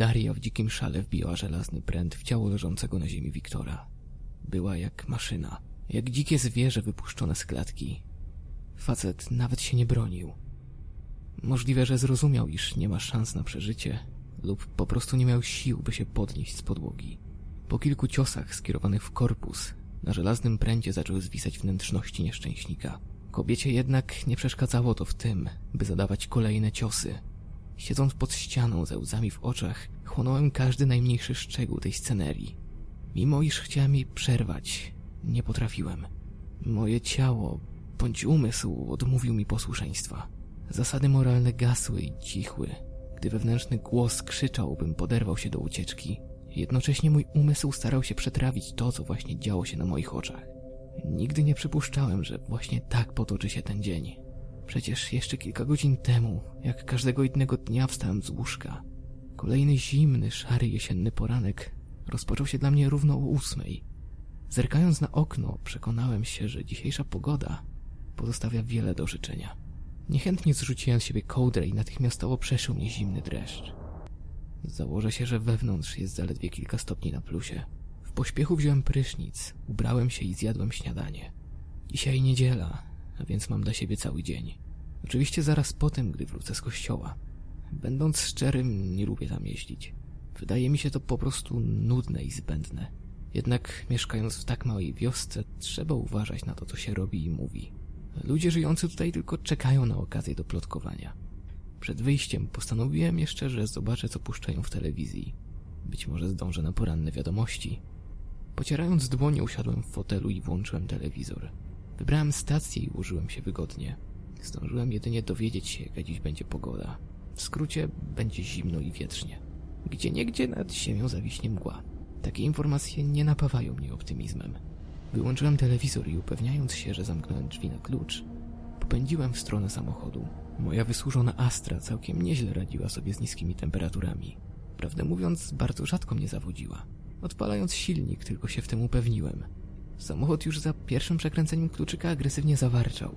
Daria w dzikim szale wbijała żelazny pręt w ciało leżącego na ziemi Wiktora. Była jak maszyna, jak dzikie zwierzę wypuszczone z klatki. Facet nawet się nie bronił. Możliwe, że zrozumiał, iż nie ma szans na przeżycie, lub po prostu nie miał sił, by się podnieść z podłogi. Po kilku ciosach skierowanych w korpus, na żelaznym pręcie zaczęły zwisać wnętrzności nieszczęśnika. Kobiecie jednak nie przeszkadzało to w tym, by zadawać kolejne ciosy. Siedząc pod ścianą ze łzami w oczach, chłonąłem każdy najmniejszy szczegół tej scenerii. Mimo iż chciałem jej przerwać, nie potrafiłem. Moje ciało bądź umysł odmówił mi posłuszeństwa. Zasady moralne gasły i cichły. Gdy wewnętrzny głos krzyczał, bym poderwał się do ucieczki, jednocześnie mój umysł starał się przetrawić to, co właśnie działo się na moich oczach. Nigdy nie przypuszczałem, że właśnie tak potoczy się ten dzień. Przecież jeszcze kilka godzin temu, jak każdego innego dnia wstałem z łóżka. Kolejny zimny, szary jesienny poranek rozpoczął się dla mnie równo o ósmej. Zerkając na okno, przekonałem się, że dzisiejsza pogoda pozostawia wiele do życzenia. Niechętnie zrzuciłem z siebie kołdrę i natychmiastowo przeszył mnie zimny dreszcz. Założę się, że wewnątrz jest zaledwie kilka stopni na plusie. W pośpiechu wziąłem prysznic, ubrałem się i zjadłem śniadanie. Dzisiaj niedziela, a więc mam dla siebie cały dzień. Oczywiście zaraz po tym, gdy wrócę z kościoła. Będąc szczerym, nie lubię tam jeździć. Wydaje mi się to po prostu nudne i zbędne. Jednak mieszkając w tak małej wiosce, trzeba uważać na to, co się robi i mówi. Ludzie żyjący tutaj tylko czekają na okazję do plotkowania. Przed wyjściem postanowiłem jeszcze, że zobaczę, co puszczają w telewizji. Być może zdążę na poranne wiadomości. Pocierając dłonie, usiadłem w fotelu i włączyłem telewizor. Wybrałem stację i ułożyłem się wygodnie. Zdążyłem jedynie dowiedzieć się, jaka dziś będzie pogoda. W skrócie, będzie zimno i wietrznie. Gdzie niegdzie nad ziemią zawiśnie mgła. Takie informacje nie napawają mnie optymizmem. Wyłączyłem telewizor i upewniając się, że zamknąłem drzwi na klucz, popędziłem w stronę samochodu. Moja wysłużona Astra całkiem nieźle radziła sobie z niskimi temperaturami. Prawdę mówiąc, bardzo rzadko mnie zawodziła. Odpalając silnik, tylko się w tym upewniłem. Samochód już za pierwszym przekręceniem kluczyka agresywnie zawarczał.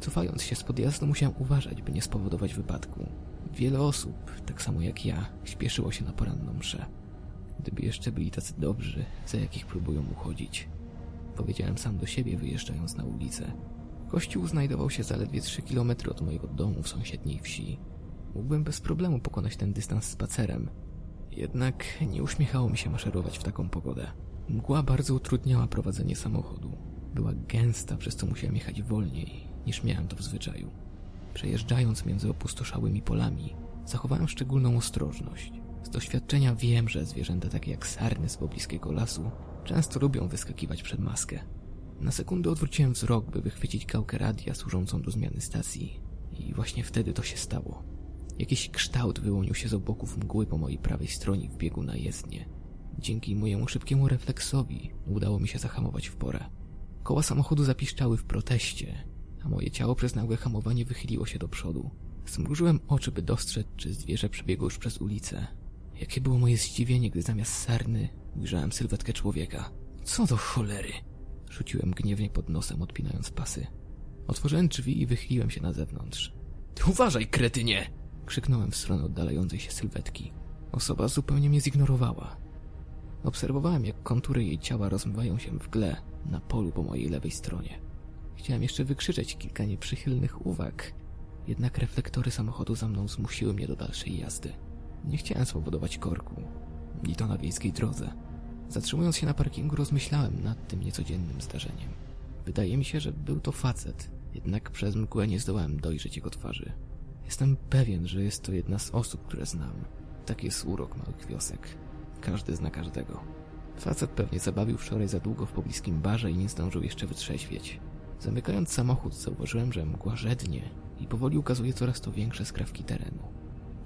Cofając się z podjazdu musiałem uważać, by nie spowodować wypadku. Wiele osób, tak samo jak ja, śpieszyło się na poranną mszę. Gdyby jeszcze byli tacy dobrzy, za jakich próbują uchodzić. Powiedziałem sam do siebie, wyjeżdżając na ulicę. Kościół znajdował się zaledwie 3 km od mojego domu w sąsiedniej wsi. Mógłbym bez problemu pokonać ten dystans spacerem. Jednak nie uśmiechało mi się maszerować w taką pogodę. Mgła bardzo utrudniała prowadzenie samochodu. Była gęsta, przez co musiałem jechać wolniej, niż miałem to w zwyczaju. Przejeżdżając między opustoszałymi polami, zachowałem szczególną ostrożność. Z doświadczenia wiem, że zwierzęta takie jak sarny z pobliskiego lasu często lubią wyskakiwać przed maskę. Na sekundę odwróciłem wzrok, by wychwycić gałkę radia służącą do zmiany stacji. I właśnie wtedy to się stało. Jakiś kształt wyłonił się z oboków mgły po mojej prawej stronie w biegu na jezdnię. Dzięki mojemu szybkiemu refleksowi udało mi się zahamować w porę. Koła samochodu zapiszczały w proteście, a moje ciało przez nagłe hamowanie wychyliło się do przodu. Zmrużyłem oczy, by dostrzec, czy zwierzę przebiegło już przez ulicę. Jakie było moje zdziwienie, gdy zamiast sarny ujrzałem sylwetkę człowieka. Co do cholery? Rzuciłem gniewnie pod nosem, odpinając pasy. Otworzyłem drzwi i wychyliłem się na zewnątrz. Uważaj, kretynie! Krzyknąłem w stronę oddalającej się sylwetki. Osoba zupełnie mnie zignorowała. Obserwowałem, jak kontury jej ciała rozmywają się w gle na polu po mojej lewej stronie. Chciałem jeszcze wykrzyczeć kilka nieprzychylnych uwag, jednak reflektory samochodu za mną zmusiły mnie do dalszej jazdy. Nie chciałem spowodować korku, i to na wiejskiej drodze. Zatrzymując się na parkingu, rozmyślałem nad tym niecodziennym zdarzeniem. Wydaje mi się, że był to facet, jednak przez mgłę nie zdołałem dojrzeć jego twarzy. Jestem pewien, że jest to jedna z osób, które znam. Tak jest urok małych wiosek. Każdy zna każdego. Facet pewnie zabawił wczoraj za długo w pobliskim barze i nie zdążył jeszcze wytrzeźwieć. Zamykając samochód, zauważyłem, że mgła żednie i powoli ukazuje coraz to większe skrawki terenu.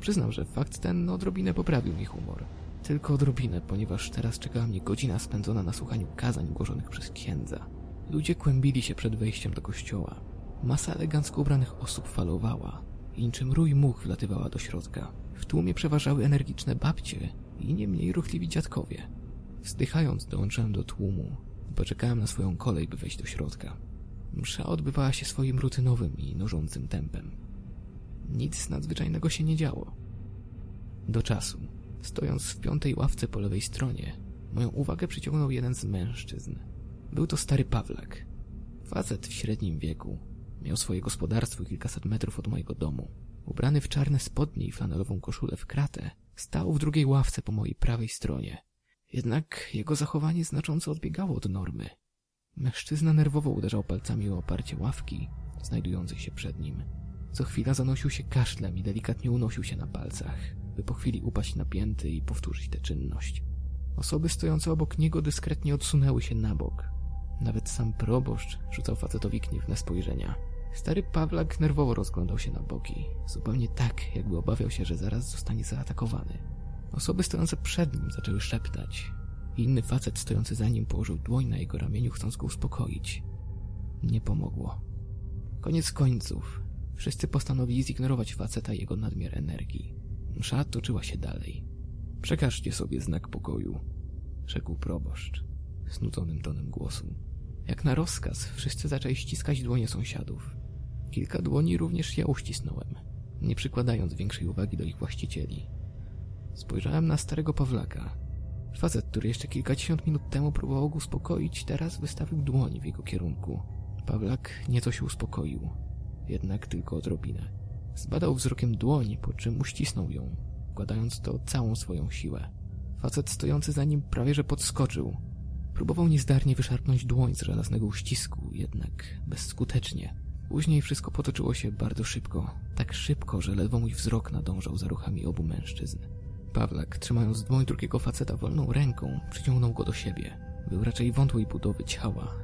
Przyznam, że fakt ten odrobinę poprawił mi humor. Tylko odrobinę, ponieważ teraz czekała mnie godzina spędzona na słuchaniu kazań głoszonych przez księdza. Ludzie kłębili się przed wejściem do kościoła. Masa elegancko ubranych osób falowała i niczym rój much wlatywała do środka. W tłumie przeważały energiczne babcie i nie mniej ruchliwi dziadkowie. Wzdychając dołączyłem do tłumu, bo czekałem na swoją kolej, by wejść do środka. Msza odbywała się swoim rutynowym i nużącym tempem. Nic nadzwyczajnego się nie działo. Do czasu, Stojąc w piątej ławce po lewej stronie, moją uwagę przyciągnął jeden z mężczyzn. Był to stary Pawlak. Facet w średnim wieku. Miał swoje gospodarstwo kilkaset metrów od mojego domu. Ubrany w czarne spodnie i flanelową koszulę w kratę, stał w drugiej ławce po mojej prawej stronie. Jednak jego zachowanie znacząco odbiegało od normy. Mężczyzna nerwowo uderzał palcami o oparcie ławki, znajdującej się przed nim. Co chwila zanosił się kaszlem i delikatnie unosił się na palcach, by po chwili upaść napięty i powtórzyć tę czynność. Osoby stojące obok niego dyskretnie odsunęły się na bok. Nawet sam proboszcz rzucał facetowi gniewne spojrzenia. Stary Pawlak nerwowo rozglądał się na boki, zupełnie tak, jakby obawiał się, że zaraz zostanie zaatakowany. Osoby stojące przed nim zaczęły szeptać. Inny facet stojący za nim położył dłoń na jego ramieniu, chcąc go uspokoić. Nie pomogło. Koniec końców, wszyscy postanowili zignorować faceta i jego nadmiar energii. Msza toczyła się dalej. Przekażcie sobie znak pokoju, rzekł proboszcz, znudzonym tonem głosu. Jak na rozkaz, wszyscy zaczęli ściskać dłonie sąsiadów. Kilka dłoni również ja uścisnąłem, nie przykładając większej uwagi do ich właścicieli. Spojrzałem na starego Pawlaka. Facet, który jeszcze kilkadziesiąt minut temu próbował go uspokoić, teraz wystawił dłoń w jego kierunku. Pawlak nieco się uspokoił, jednak tylko odrobinę. Zbadał wzrokiem dłoń, po czym uścisnął ją, wkładając to całą swoją siłę. Facet stojący za nim prawie że podskoczył. Próbował niezdarnie wyszarpnąć dłoń z żelaznego uścisku, jednak bezskutecznie. Później wszystko potoczyło się bardzo szybko. Tak szybko, że ledwo mój wzrok nadążał za ruchami obu mężczyzn. Pawlak, trzymając dłoń drugiego faceta wolną ręką, przyciągnął go do siebie. Był raczej wątłej budowy ciała,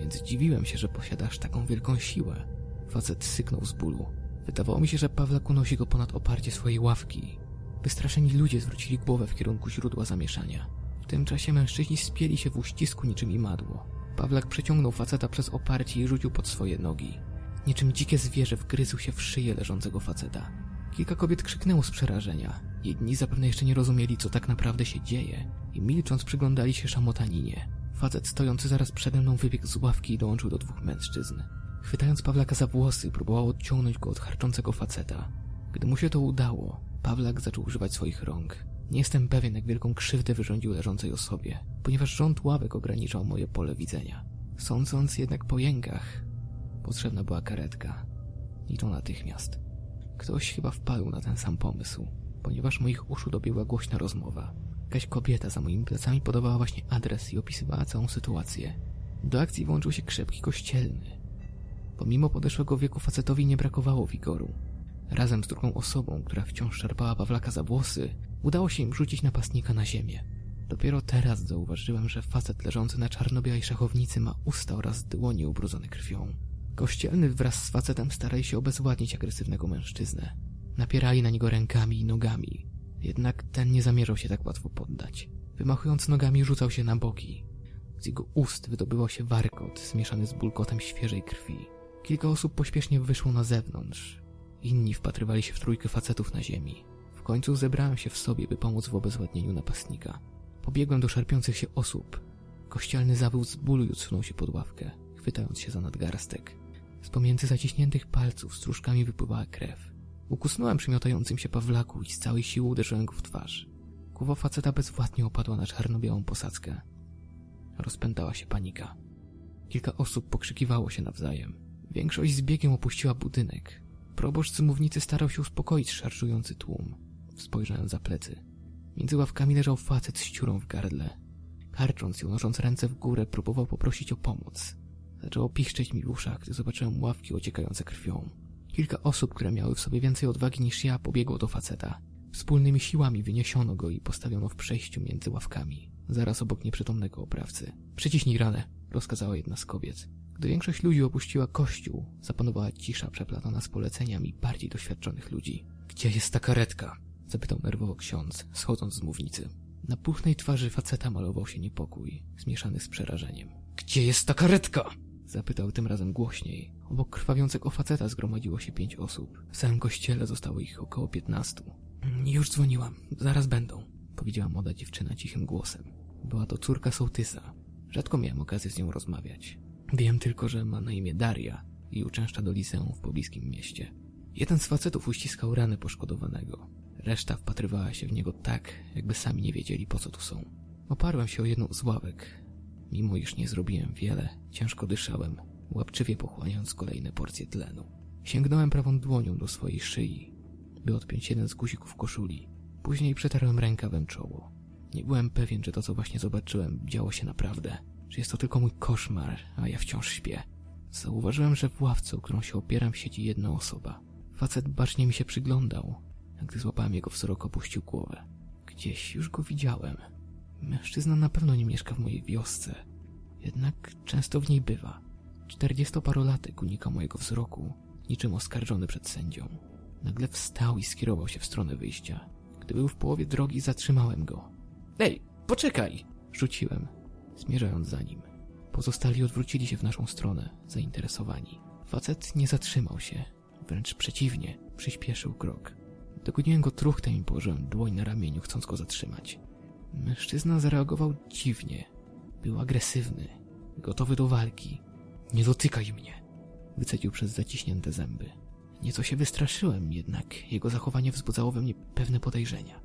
więc dziwiłem się, że posiadasz taką wielką siłę. Facet syknął z bólu. Wydawało mi się, że Pawlak unosi go ponad oparcie swojej ławki. Wystraszeni ludzie zwrócili głowę w kierunku źródła zamieszania. W tym czasie mężczyźni spieli się w uścisku niczym imadło. Pawlak przeciągnął faceta przez oparcie i rzucił pod swoje nogi. Niczym dzikie zwierzę wgryzł się w szyję leżącego faceta. Kilka kobiet krzyknęło z przerażenia. Jedni zapewne jeszcze nie rozumieli, co tak naprawdę się dzieje i milcząc przyglądali się szamotaninie. Facet stojący zaraz przede mną wybiegł z ławki i dołączył do dwóch mężczyzn. Chwytając Pawlaka za włosy, próbował odciągnąć go od harczącego faceta. Gdy mu się to udało, Pawlak zaczął używać swoich rąk. Nie jestem pewien, jak wielką krzywdę wyrządził leżącej osobie, ponieważ rząd ławek ograniczał moje pole widzenia. Sądząc jednak po jękach, potrzebna była karetka. I to natychmiast. Ktoś chyba wpadł na ten sam pomysł, ponieważ moich uszu dobiegła głośna rozmowa. Jakaś kobieta za moimi plecami podawała właśnie adres i opisywała całą sytuację. Do akcji włączył się krzepki kościelny. Pomimo podeszłego wieku facetowi nie brakowało wigoru. Razem z drugą osobą, która wciąż szarpała Pawlaka za włosy, udało się im rzucić napastnika na ziemię. Dopiero teraz zauważyłem, że facet leżący na czarno-białej szachownicy ma usta oraz dłonie ubrudzone krwią. Kościelny wraz z facetem starali się obezwładnić agresywnego mężczyznę. Napierali na niego rękami i nogami. Jednak ten nie zamierzał się tak łatwo poddać. Wymachując nogami rzucał się na boki. Z jego ust wydobywał się warkot zmieszany z bulgotem świeżej krwi. Kilka osób pośpiesznie wyszło na zewnątrz. Inni wpatrywali się w trójkę facetów na ziemi. W końcu zebrałem się w sobie, by pomóc w obezwładnieniu napastnika. Pobiegłem do szarpiących się osób. Kościelny zawył z bólu i odsunął się pod ławkę, chwytając się za nadgarstek. Z pomiędzy zaciśniętych palców stróżkami wypływała krew. Ukusnąłem przymiotającym się Pawlaku i z całej siły uderzyłem go w twarz. Głowa faceta bezwładnie opadła na czarno-białą posadzkę. Rozpętała się panika. Kilka osób pokrzykiwało się nawzajem. Większość z biegiem opuściła budynek. Proboszcz z mównicy starał się uspokoić szarżujący tłum. Spojrzałem za plecy. Między ławkami leżał facet z ciurą w gardle. Karcząc i unosząc ręce w górę, próbował poprosić o pomoc. Zaczęło piszczeć mi w uszach, gdy zobaczyłem ławki ociekające krwią. Kilka osób, które miały w sobie więcej odwagi niż ja, pobiegło do faceta. Wspólnymi siłami wyniesiono go i postawiono w przejściu między ławkami, zaraz obok nieprzytomnego oprawcy. Przyciśnij ranę, rozkazała jedna z kobiet. Gdy większość ludzi opuściła kościół, zapanowała cisza przeplatana z poleceniami bardziej doświadczonych ludzi. Gdzie jest ta karetka? zapytał nerwowo ksiądz, schodząc z mównicy. Na puchnej twarzy faceta malował się niepokój, zmieszany z przerażeniem. Gdzie jest ta karetka? Zapytał tym razem głośniej. Obok krwawiącego faceta zgromadziło się pięć osób. W całym kościele zostało ich około piętnastu. Już dzwoniłam, zaraz będą, powiedziała młoda dziewczyna cichym głosem. Była to córka sołtysa. Rzadko miałem okazję z nią rozmawiać. Wiem tylko, że ma na imię Daria i uczęszcza do liceum w pobliskim mieście. Jeden z facetów uściskał ranę poszkodowanego. Reszta wpatrywała się w niego tak, jakby sami nie wiedzieli, po co tu są. Oparłem się o jedną z ławek. Mimo iż nie zrobiłem wiele, ciężko dyszałem, łapczywie pochłaniając kolejne porcje tlenu. Sięgnąłem prawą dłonią do swojej szyi, by odpiąć jeden z guzików koszuli. Później przetarłem rękawem czoło. Nie byłem pewien, że to, co właśnie zobaczyłem, działo się naprawdę. Że jest to tylko mój koszmar, a ja wciąż śpię. Zauważyłem, że w ławce, o którą się opieram, siedzi jedna osoba. Facet bacznie mi się przyglądał, a gdy złapałem jego wzrok, opuścił głowę. Gdzieś już go widziałem. Mężczyzna na pewno nie mieszka w mojej wiosce. Jednak często w niej bywa. Czterdziestoparolatek unika mojego wzroku, niczym oskarżony przed sędzią. Nagle wstał i skierował się w stronę wyjścia. Gdy był w połowie drogi, zatrzymałem go. Ej, poczekaj! Rzuciłem, zmierzając za nim. Pozostali odwrócili się w naszą stronę, zainteresowani. Facet nie zatrzymał się, wręcz przeciwnie, przyspieszył krok. Dogoniłem go truchtem i położyłem dłoń na ramieniu, chcąc go zatrzymać. Mężczyzna zareagował dziwnie. Był agresywny, gotowy do walki. Nie dotykaj mnie! Wycedził przez zaciśnięte zęby. Nieco się wystraszyłem, jednak jego zachowanie wzbudzało we mnie pewne podejrzenia.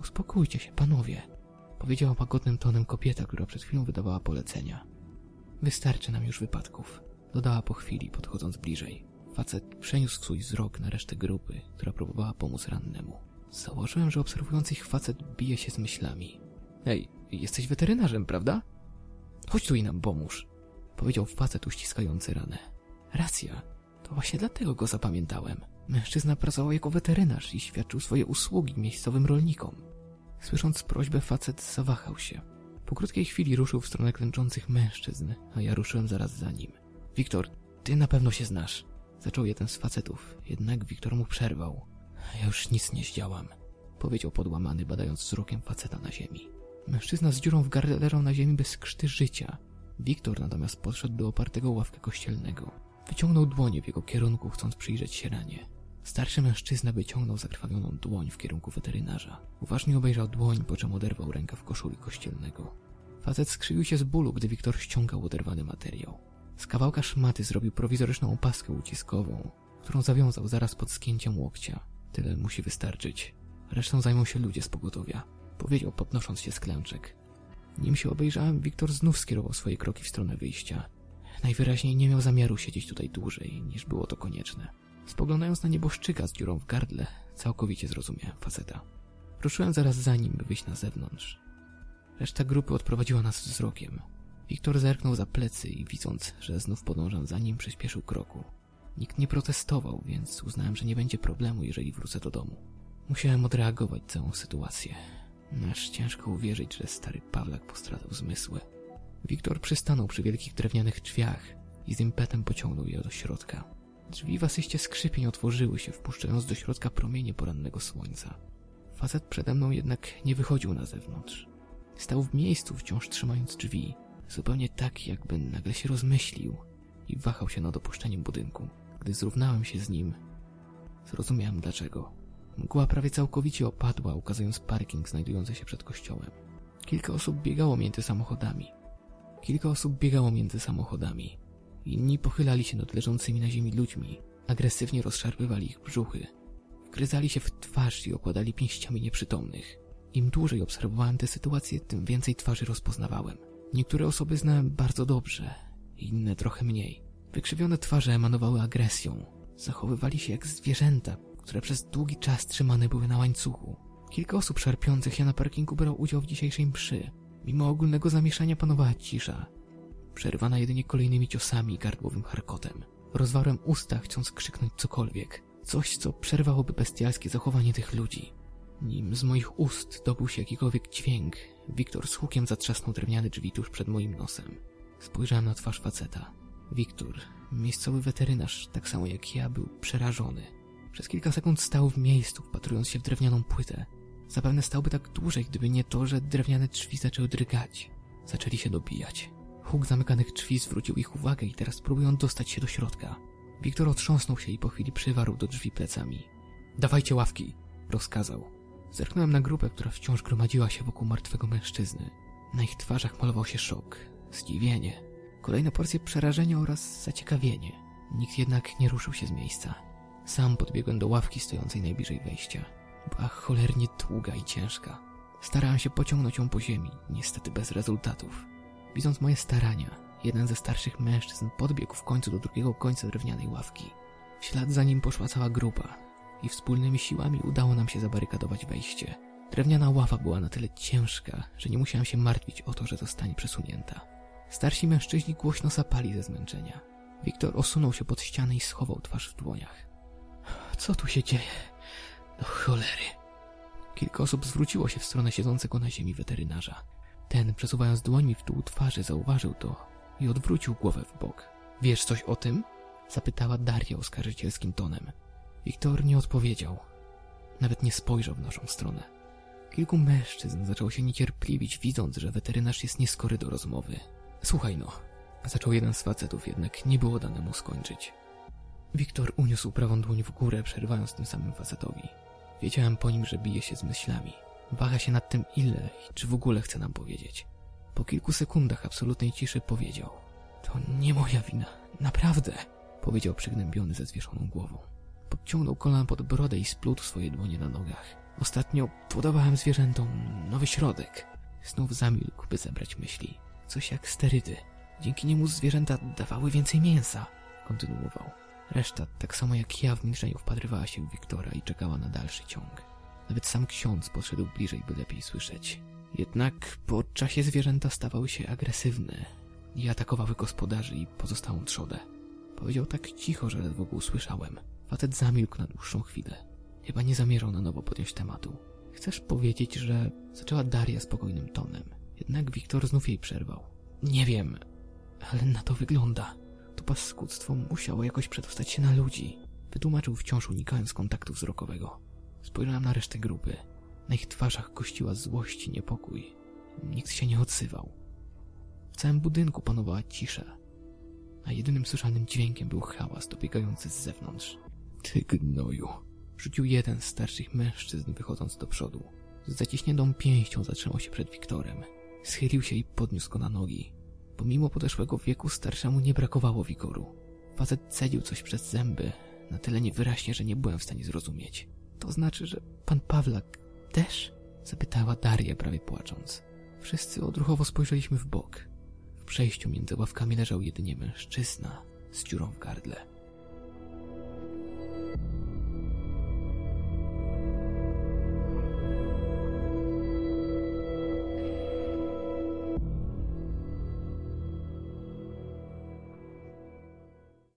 Uspokójcie się, panowie, powiedziała łagodnym tonem kobieta, która przed chwilą wydawała polecenia. Wystarczy nam już wypadków, dodała po chwili, podchodząc bliżej. Facet przeniósł swój wzrok na resztę grupy, która próbowała pomóc rannemu. Założyłem, że obserwujący ich facet bije się z myślami. Ej, jesteś weterynarzem, prawda? Chodź tu i nam pomóż, powiedział facet uściskający ranę. Racja, to właśnie dlatego go zapamiętałem. Mężczyzna pracował jako weterynarz i świadczył swoje usługi miejscowym rolnikom. Słysząc prośbę, facet zawahał się. Po krótkiej chwili ruszył w stronę klęczących mężczyzn, a ja ruszyłem zaraz za nim. Wiktor, ty na pewno się znasz. Zaczął jeden z facetów, jednak Wiktor mu przerwał. Ja już nic nie zdziałam, powiedział podłamany, badając wzrokiem faceta na ziemi. Mężczyzna z dziurą w gardle leżał na ziemi bez krzty życia. Wiktor natomiast podszedł do opartego ławkę kościelnego. Wyciągnął dłonie w jego kierunku, chcąc przyjrzeć się ranie. Starszy mężczyzna wyciągnął zakrwawioną dłoń w kierunku weterynarza. Uważnie obejrzał dłoń, po czym oderwał rękaw koszuli kościelnego. Facet skrzywił się z bólu, gdy Wiktor ściągał oderwany materiał. Z kawałka szmaty zrobił prowizoryczną opaskę uciskową, którą zawiązał zaraz pod skięciem łokcia. Tyle musi wystarczyć. Resztą zajmą się ludzie z pogotowia. Powiedział, podnosząc się z klęczek. Nim się obejrzałem, Wiktor znów skierował swoje kroki w stronę wyjścia. Najwyraźniej nie miał zamiaru siedzieć tutaj dłużej, niż było to konieczne. Spoglądając na nieboszczyka z dziurą w gardle, całkowicie zrozumiałem faceta. Ruszyłem zaraz za nim, by wyjść na zewnątrz. Reszta grupy odprowadziła nas wzrokiem. Wiktor zerknął za plecy i widząc, że znów podążam za nim, przyspieszył kroku. Nikt nie protestował, więc uznałem, że nie będzie problemu, jeżeli wrócę do domu. Musiałem odreagować całą sytuację. Aż ciężko uwierzyć, że stary Pawlak postradał zmysły. Wiktor przystanął przy wielkich drewnianych drzwiach i z impetem pociągnął je do środka. Drzwi w asyście skrzypień otworzyły się, wpuszczając do środka promienie porannego słońca. Facet przede mną jednak nie wychodził na zewnątrz. Stał w miejscu, wciąż trzymając drzwi, zupełnie tak, jakby nagle się rozmyślił i wahał się nad opuszczeniem budynku. Gdy zrównałem się z nim, zrozumiałem dlaczego. Mgła prawie całkowicie opadła, ukazując parking znajdujący się przed kościołem. Kilka osób biegało między samochodami. Kilka osób biegało między samochodami. Inni pochylali się nad leżącymi na ziemi ludźmi, agresywnie rozszarpywali ich brzuchy. Wgryzali się w twarz i okładali pięściami nieprzytomnych. Im dłużej obserwowałem tę sytuację, tym więcej twarzy rozpoznawałem. Niektóre osoby znałem bardzo dobrze, inne trochę mniej. Wykrzywione twarze emanowały agresją. Zachowywali się jak zwierzęta, które przez długi czas trzymane były na łańcuchu. Kilka osób szarpiących się na parkingu brało udział w dzisiejszej mszy. Mimo ogólnego zamieszania panowała cisza, przerywana jedynie kolejnymi ciosami i gardłowym harkotem. Rozwarłem usta, chcąc krzyknąć cokolwiek. Coś, co przerwałoby bestialskie zachowanie tych ludzi. Nim z moich ust dobył się jakikolwiek dźwięk, Wiktor z hukiem zatrzasnął drewniane drzwi tuż przed moim nosem. Spojrzałem na twarz faceta. Wiktor, miejscowy weterynarz, tak samo jak ja, był przerażony. Przez kilka sekund stał w miejscu, wpatrując się w drewnianą płytę. Zapewne stałby tak dłużej, gdyby nie to, że drewniane drzwi zaczęły drgać. Zaczęli się dobijać. Huk zamykanych drzwi zwrócił ich uwagę i teraz próbują dostać się do środka. Wiktor otrząsnął się i po chwili przywarł do drzwi plecami. Dawajcie ławki, rozkazał. Zerknąłem na grupę, która wciąż gromadziła się wokół martwego mężczyzny. Na ich twarzach malował się szok, zdziwienie, kolejne porcje przerażenia oraz zaciekawienie. Nikt jednak nie ruszył się z miejsca. Sam podbiegłem do ławki stojącej najbliżej wejścia. Była cholernie długa i ciężka. Starałem się pociągnąć ją po ziemi, niestety bez rezultatów. Widząc moje starania, jeden ze starszych mężczyzn podbiegł w końcu do drugiego końca drewnianej ławki. W ślad za nim poszła cała grupa i wspólnymi siłami udało nam się zabarykadować wejście. Drewniana ława była na tyle ciężka, że nie musiałem się martwić o to, że zostanie przesunięta. Starsi mężczyźni głośno sapali ze zmęczenia. Wiktor osunął się pod ścianę i schował twarz w dłoniach. Co tu się dzieje? Do cholery. Kilka osób zwróciło się w stronę siedzącego na ziemi weterynarza. Ten, przesuwając dłońmi w dół twarzy, zauważył to i odwrócił głowę w bok. Wiesz coś o tym? Zapytała Daria oskarżycielskim tonem. Wiktor nie odpowiedział. Nawet nie spojrzał w naszą stronę. Kilku mężczyzn zaczęło się niecierpliwić, widząc, że weterynarz jest nieskory do rozmowy. Słuchaj no, zaczął jeden z facetów, jednak nie było dane mu skończyć. Wiktor uniósł prawą dłoń w górę, przerywając tym samym facetowi. Wiedziałem po nim, że bije się z myślami. Waha się nad tym ile i czy w ogóle chce nam powiedzieć. Po kilku sekundach absolutnej ciszy powiedział. To nie moja wina, naprawdę, powiedział przygnębiony ze zwieszoną głową. Podciągnął kolana pod brodę i splótł swoje dłonie na nogach. Ostatnio podawałem zwierzętom nowy środek. Znów zamilkł, by zebrać myśli. Coś jak sterydy. Dzięki niemu zwierzęta dawały więcej mięsa, kontynuował. Reszta, tak samo jak ja w milczeniu wpatrywała się w Wiktora i czekała na dalszy ciąg. Nawet sam ksiądz podszedł bliżej, by lepiej słyszeć. Jednak po czasie zwierzęta stawały się agresywne i atakowały gospodarzy i pozostałą trzodę. Powiedział tak cicho, że ledwo go usłyszałem. Facet zamilkł na dłuższą chwilę. Chyba nie zamierzał na nowo podjąć tematu. Chcesz powiedzieć, że... Zaczęła Daria spokojnym tonem. Jednak Wiktor znów jej przerwał. Nie wiem, ale na to wygląda. To paskudztwo musiało jakoś przedostać się na ludzi. Wytłumaczył wciąż unikając kontaktu wzrokowego. Spojrzałem na resztę grupy. Na ich twarzach gościła złość i niepokój. Nikt się nie odzywał. W całym budynku panowała cisza, a jedynym słyszalnym dźwiękiem był hałas dobiegający z zewnątrz. Ty gnoju, rzucił jeden z starszych mężczyzn wychodząc do przodu. Z zaciśniętą pięścią zatrzymał się przed Wiktorem. Schylił się i podniósł go na nogi. Pomimo podeszłego wieku starszemu nie brakowało wigoru. Facet cedził coś przez zęby, na tyle niewyraźnie, że nie byłem w stanie zrozumieć. To znaczy, że pan Pawlak też? Zapytała Daria prawie płacząc. Wszyscy odruchowo spojrzeliśmy w bok. W przejściu między ławkami leżał jedynie mężczyzna z dziurą w gardle.